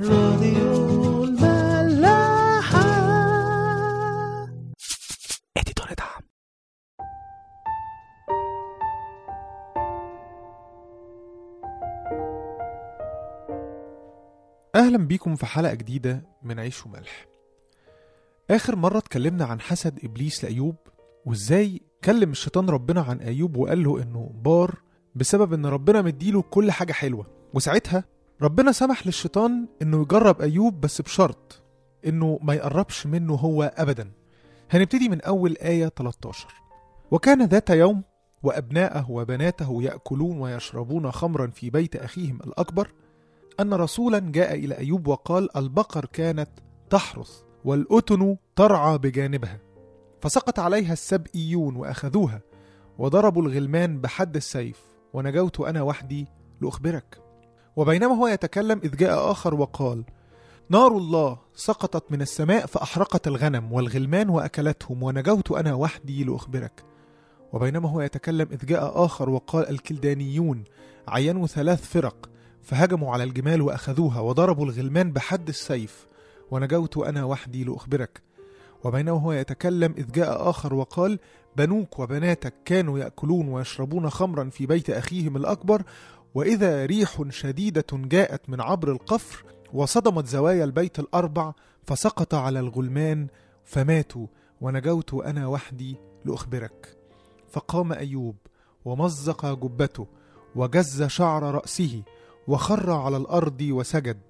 راديو الملاحة. اديتور دعم. أهلا بيكم في حلقة جديدة من عيش وملح. آخر مرة اتكلمنا عن حسد إبليس لأيوب وإزاي كلم الشيطان ربنا عن أيوب وقال له إنه بار بسبب إن ربنا مديله كل حاجة حلوة. وساعتها ربنا سمح للشيطان إنه يجرب أيوب بس بشرط إنه ما يقربش منه هو أبدا. هنبتدي من أول آية 13 وكان ذات يوم وأبناءه وبناته يأكلون ويشربون خمرا في بيت أخيهم الأكبر أن رسولا جاء إلى أيوب وقال البقر كانت تحرث والأتن ترعى بجانبها. فسقط عليها السبئيون وأخذوها وضربوا الغلمان بحد السيف ونجوت أنا وحدي لأخبرك. وبينما هو يتكلم إذ جاء آخر وقال نار الله سقطت من السماء فأحرقت الغنم والغلمان وأكلتهم ونجوت أنا وحدي لأخبرك. وبينما هو يتكلم إذ جاء آخر وقال الكلدانيون عينوا ثلاث فرق فهجموا على الجمال وأخذوها وضربوا الغلمان بحد السيف ونجوت أنا وحدي لأخبرك. وبينما هو يتكلم إذ جاء آخر وقال بنوك وبناتك كانوا يأكلون ويشربون خمرا في بيت أخيهم الأكبر وإذا ريح شديدة جاءت من عبر القفر وصدمت زوايا البيت الأربع فسقط على الغلمان فماتوا ونجوت أنا وحدي لأخبرك. فقام أيوب ومزق جبته وجز شعر رأسه وخر على الأرض وسجد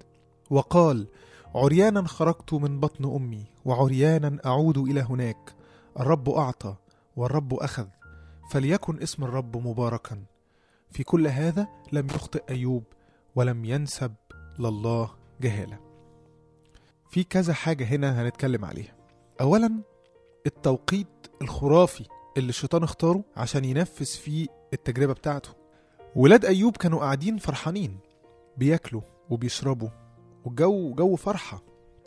وقال عريانا خرجت من بطن أمي وعريانا أعود إلى هناك الرب أعطى والرب أخذ فليكن اسم الرب مباركا. في كل هذا لم يخطئ أيوب ولم ينسب لله جهالة. في كذا حاجة هنا هنتكلم عليها. أولا التوقيت الخرافي اللي الشيطان اختاره عشان ينفذ فيه التجربة بتاعته. ولاد أيوب كانوا قاعدين فرحانين بياكلوا وبيشربوا والجو جو فرحة.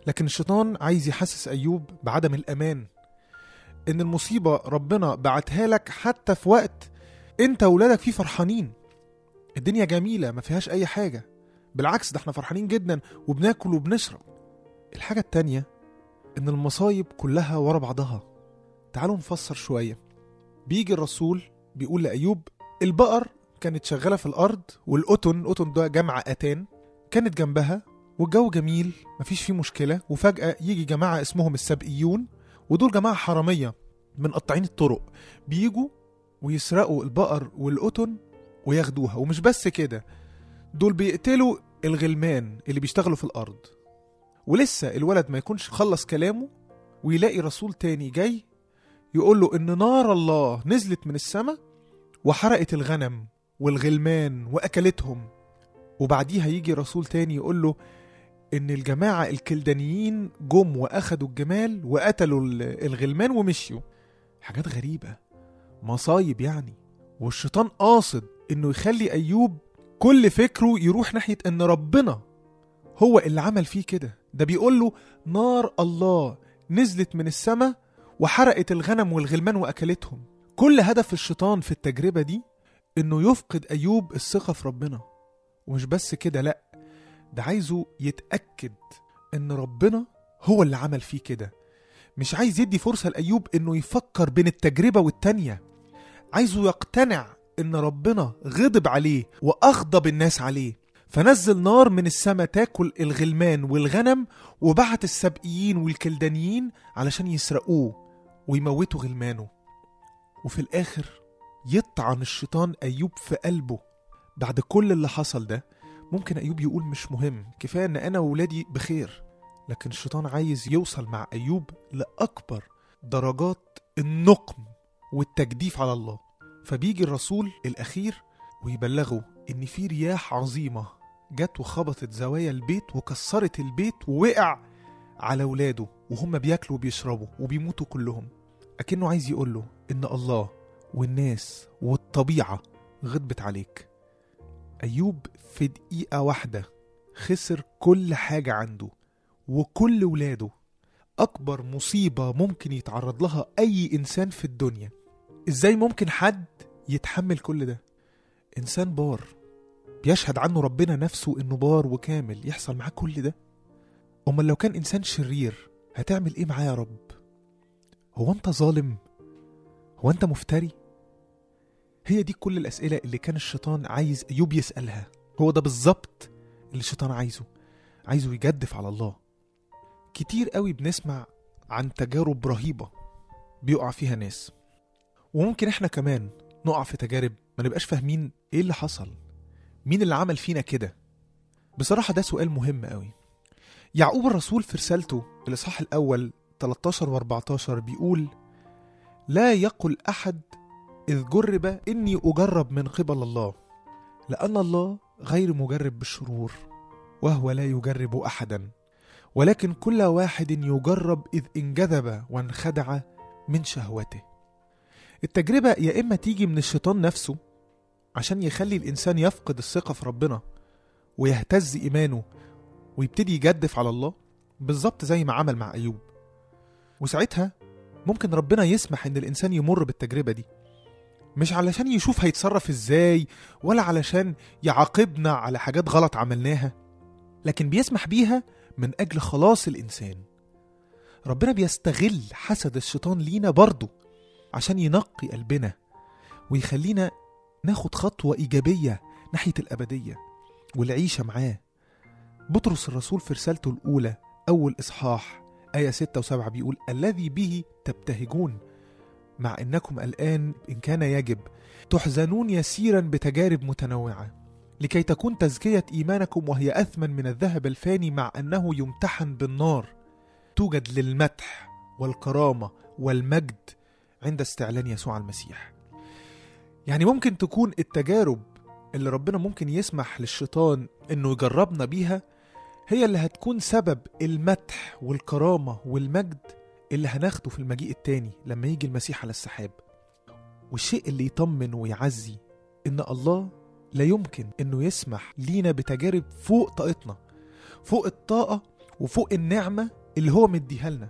لكن الشيطان عايز يحسس أيوب بعدم الأمان إن المصيبة ربنا بعتها لك حتى في وقت أنت وولادك فيه فرحانين. الدنيا جميلة ما فيهاش أي حاجة. بالعكس ده إحنا فرحانين جدا وبناكل وبنشرب. الحاجة التانية إن المصايب كلها ورا بعضها. تعالوا نفسر شوية. بيجي الرسول بيقول لأيوب البقر كانت شغالة في الأرض والقطن القطن ده جمع أتان كانت جنبها والجو جميل مفيش فيه مشكلة. وفجأة يجي جماعة اسمهم السبئيون ودول جماعة حرامية من قطاعين الطرق. بيجوا ويسرقوا البقر والقطن وياخدوها. ومش بس كده دول بيقتلوا الغلمان اللي بيشتغلوا في الأرض. ولسه الولد ما يكونش خلص كلامه ويلاقي رسول تاني جاي يقول له إن نار الله نزلت من السماء وحرقت الغنم والغلمان وأكلتهم. وبعديها يجي رسول تاني يقول له إن الجماعة الكلدانيين جم وأخدوا الجمال وقتلوا ال- الغلمان ومشيوا. حاجات غريبة. مصايب يعني. والشيطان قاصد إنه يخلي أيوب كل فكره يروح ناحية إن ربنا هو اللي عمل فيه كده. ده بيقول له نار الله نزلت من السماء وحرقت الغنم والغلمان وأكلتهم. كل هدف الشيطان في التجربة دي إنه يفقد أيوب الثقة في ربنا. ومش بس كده لأ ده عايزه يتأكد إن ربنا هو اللي عمل فيه كده. مش عايز يدي فرصة لأيوب إنه يفكر بين التجربة والتانية. عايزه يقتنع إن ربنا غضب عليه وأغضب الناس عليه. فنزل نار من السماء تاكل الغلمان والغنم وبعت السبئيين والكلدانيين علشان يسرقوه ويموتوا غلمانه. وفي الآخر يطعن الشيطان أيوب في قلبه. بعد كل اللي حصل ده ممكن أيوب يقول مش مهم. كفاية إن أنا وولادي بخير. لكن الشيطان عايز يوصل مع أيوب لأكبر درجات النقم والتجديف على الله. فبيجي الرسول الأخير ويبلغه إن في رياح عظيمة جت وخبطت زوايا البيت وكسرت البيت ووقع على ولاده وهم بياكلوا وبيشربوا وبيموتوا كلهم. أكنه عايز يقول له إن الله والناس والطبيعة غضبت عليك. أيوب في دقيقة واحدة خسر كل حاجة عنده. وكل ولاده أكبر مصيبة ممكن يتعرض لها أي إنسان في الدنيا. إزاي ممكن حد يتحمل كل ده؟ إنسان بار. بيشهد عنه ربنا نفسه إنه بار وكامل يحصل معاه كل ده. أمال لو كان إنسان شرير هتعمل إيه معاه يا رب؟ هو أنت ظالم؟ هو أنت مفتري؟ هي دي كل الأسئلة اللي كان الشيطان عايز ايوب يسالها هو ده بالظبط اللي الشيطان عايزه. عايزه يجدف على الله. كتير قوي بنسمع عن تجارب رهيبة بيقع فيها ناس. وممكن إحنا كمان نقع في تجارب ما نبقاش فاهمين إيه اللي حصل مين اللي عمل فينا كده. بصراحة ده سؤال مهم قوي. يعقوب الرسول في رسالته الإصحاح الأول 13 و 14 بيقول لا يقل أحد إذ جرب إني أجرب من قبل الله لأن الله غير مجرب بالشرور وهو لا يجرب أحدا. ولكن كل واحد يجرب إذ انجذب وانخدع من شهوته. التجربة يا إما تيجي من الشيطان نفسه عشان يخلي الإنسان يفقد الثقة في ربنا ويهتز إيمانه ويبتدي يجدف على الله بالظبط زي ما عمل مع أيوب. وساعتها ممكن ربنا يسمح إن الإنسان يمر بالتجربة دي. مش علشان يشوف هيتصرف إزاي ولا علشان يعاقبنا على حاجات غلط عملناها لكن بيسمح بيها من أجل خلاص الإنسان. ربنا بيستغل حسد الشيطان لينا برضه عشان ينقي قلبنا ويخلينا ناخد خطوة إيجابية ناحية الأبدية والعيشة معاه. بطرس الرسول في رسالته الأولى أول إصحاح آية 6 و7 بيقول الذي به تبتهجون. مع إنكم الآن إن كان يجب تحزنون يسيرا بتجارب متنوعة. لكي تكون تزكية إيمانكم وهي أثمن من الذهب الفاني مع أنه يمتحن بالنار. توجد للمدح والكرامة والمجد عند استعلان يسوع المسيح. يعني ممكن تكون التجارب اللي ربنا ممكن يسمح للشيطان إنه يجربنا بيها هي اللي هتكون سبب المدح والكرامة والمجد اللي هناخده في المجيء التاني لما يجي المسيح على السحاب. والشيء اللي يطمن ويعزي إن الله لا يمكن إنه يسمح لينا بتجارب فوق طاقتنا فوق الطاقة وفوق النعمة اللي هو مديها لنا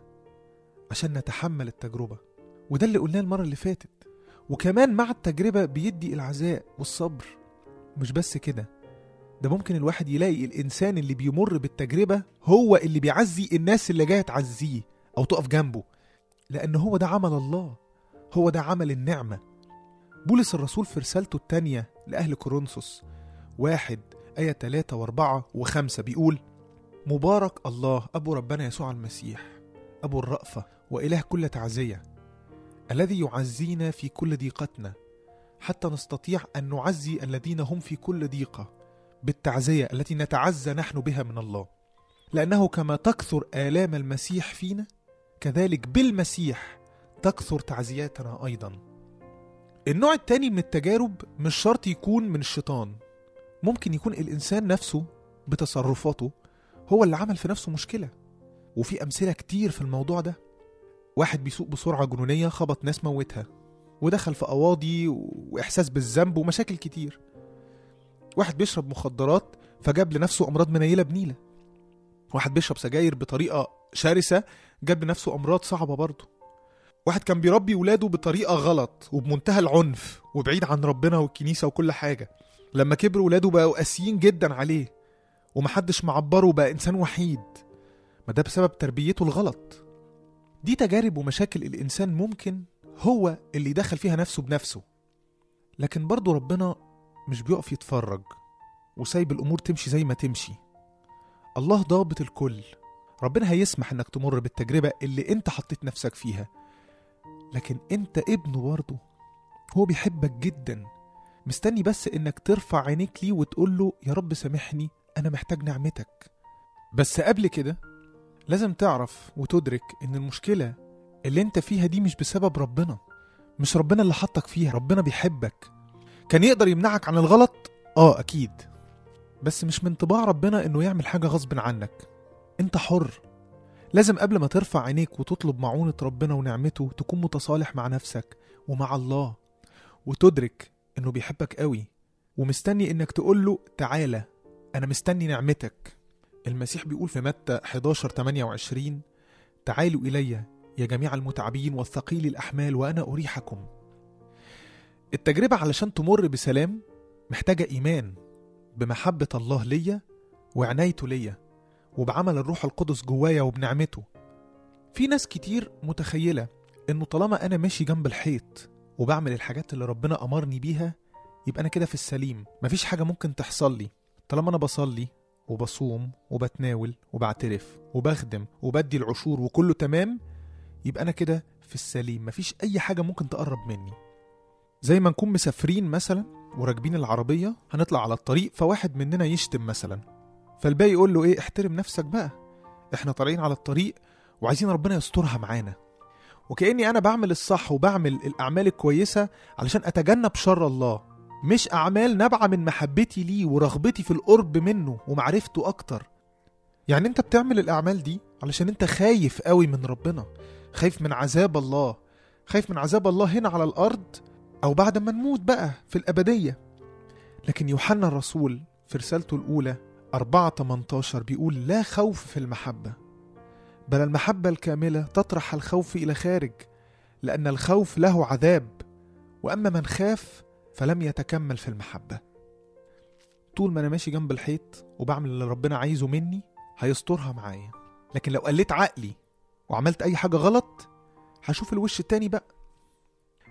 عشان نتحمل التجربة. وده اللي قلناه المرة اللي فاتت. وكمان مع التجربة بيدي العزاء والصبر. مش بس كده ده ممكن الواحد يلاقي الإنسان اللي بيمر بالتجربة هو اللي بيعزي الناس اللي جاية تعزيه أو تقف جنبه لأن هو ده عمل الله هو ده عمل النعمة. بولس الرسول في رسالته التانية لأهل كورنثوس واحد آية 3 وأربعة وخمسة بيقول مبارك الله أبو ربنا يسوع المسيح أبو الرأفة وإله كل تعزية الذي يعزينا في كل ضيقتنا حتى نستطيع أن نعزي الذين هم في كل ضيقة بالتعزية التي نتعزى نحن بها من الله. لأنه كما تكثر آلام المسيح فينا كذلك بالمسيح تكثر تعزياتنا أيضا. النوع التاني من التجارب مش شرط يكون من الشيطان. ممكن يكون الإنسان نفسه بتصرفاته هو اللي عمل في نفسه مشكلة. وفي أمثلة كتير في الموضوع ده. واحد بيسوق بسرعة جنونية خبط ناس موتها. ودخل في قواضي وإحساس بالذنب ومشاكل كتير. واحد بيشرب مخدرات فجاب لنفسه أمراض منيلة بنيلة. واحد بيشرب سجاير بطريقة شرسة جاب لنفسه أمراض صعبة برضه. واحد كان بيربي ولاده بطريقة غلط وبمنتهى العنف وبعيد عن ربنا والكنيسة وكل حاجة. لما كبر ولاده بقوا قاسيين جدا عليه ومحدش معبره بقى إنسان وحيد. ما ده بسبب تربيته الغلط. دي تجارب ومشاكل الإنسان ممكن هو اللي يدخل فيها نفسه بنفسه. لكن برضه ربنا مش بيقف يتفرج وسايب الأمور تمشي زي ما تمشي. الله ضابط الكل. ربنا هيسمح إنك تمر بالتجربة اللي أنت حطيت نفسك فيها. لكن انت ابنه برضه. هو بيحبك جدا. مستني بس إنك ترفع عينيك ليه وتقول له يا رب سامحني أنا محتاج نعمتك. بس قبل كده لازم تعرف وتدرك إن المشكلة اللي أنت فيها دي مش بسبب ربنا. مش ربنا اللي حطك فيها ربنا بيحبك. كان يقدر يمنعك عن الغلط؟ آه أكيد. بس مش من طباع ربنا إنه يعمل حاجة غصب عنك. أنت حر. لازم قبل ما ترفع عينيك وتطلب معونة ربنا ونعمته تكون متصالح مع نفسك ومع الله. وتدرك إنه بيحبك قوي ومستني إنك تقول له تعالى أنا مستني نعمتك. المسيح بيقول في متى 11 28 تعالوا إلي يا جميع المتعبين والثقيل الأحمال وأنا أريحكم. التجربة علشان تمر بسلام محتاجة إيمان بمحبة الله ليا وعنايته ليا. وبعمل الروح القدس جوايا وبنعمته. في ناس كتير متخيلة إنه طالما أنا ماشي جنب الحيط وبعمل الحاجات اللي ربنا أمرني بيها يبقى أنا كده في السليم. مفيش حاجة ممكن تحصل لي. طالما أنا بصلي وبصوم وبتناول وبعترف وبخدم وبدي العشور وكله تمام يبقى أنا كده في السليم. مفيش أي حاجة ممكن تقرب مني. زي ما نكون مسافرين مثلا وراكبين العربية هنطلع على الطريق فواحد مننا يشتم مثلا. فالباقي يقول له إيه؟ احترم نفسك بقى. إحنا طالعين على الطريق وعايزين ربنا يسترها معانا. وكأني أنا بعمل الصح وبعمل الأعمال الكويسة علشان أتجنب شر الله. مش أعمال نابعة من محبتي ليه ورغبتي في القرب منه ومعرفته أكتر. يعني أنت بتعمل الأعمال دي علشان أنت خايف قوي من ربنا. خايف من عذاب الله. خايف من عذاب الله هنا على الأرض أو بعد ما نموت بقى في الأبدية. لكن يوحنا الرسول في رسالته الأولى 4 18 بيقول لا خوف في المحبة بل المحبة الكاملة تطرح الخوف إلى خارج لأن الخوف له عذاب وأما من خاف فلم يتكمل في المحبة. طول ما أنا ماشي جنب الحيط وبعمل اللي ربنا عايزه مني هيسترها معايا لكن لو قلت عقلي وعملت أي حاجة غلط هشوف الوش التاني بقى.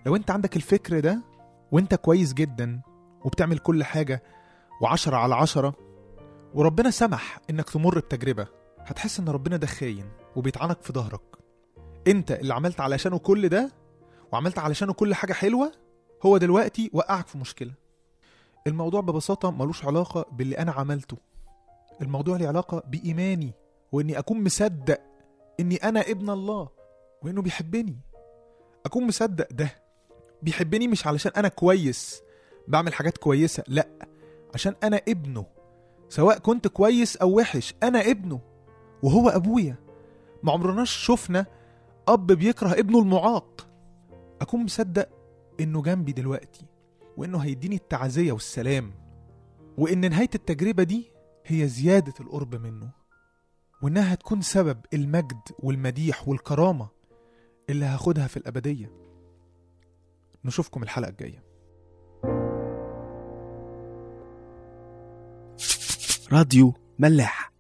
لو أنت عندك الفكر ده وأنت كويس جدا وبتعمل كل حاجة وعشرة على عشرة وربنا سمح إنك تمر بتجربة. هتحس إن ربنا ده خاين وبيطعنك في ظهرك. أنت اللي عملت علشانه كل ده وعملت علشانه كل حاجة حلوة هو دلوقتي وقعك في مشكلة. الموضوع ببساطة ملوش علاقة باللي أنا عملته. الموضوع ليه علاقة بإيماني وإني أكون مصدق إني أنا ابن الله وإنه بيحبني. أكون مصدق ده. بيحبني مش علشان أنا كويس بعمل حاجات كويسة لأ عشان أنا ابنه. سواء كنت كويس أو وحش أنا ابنه وهو أبويا. ما عمرناش شفنا أب بيكره ابنه المعاق. أكون مصدق إنه جنبي دلوقتي وإنه هيديني التعزية والسلام وإن نهاية التجربة دي هي زيادة القرب منه وإنها هتكون سبب المجد والمديح والكرامة اللي هاخدها في الأبدية. نشوفكم الحلقة الجاية. راديو ملاح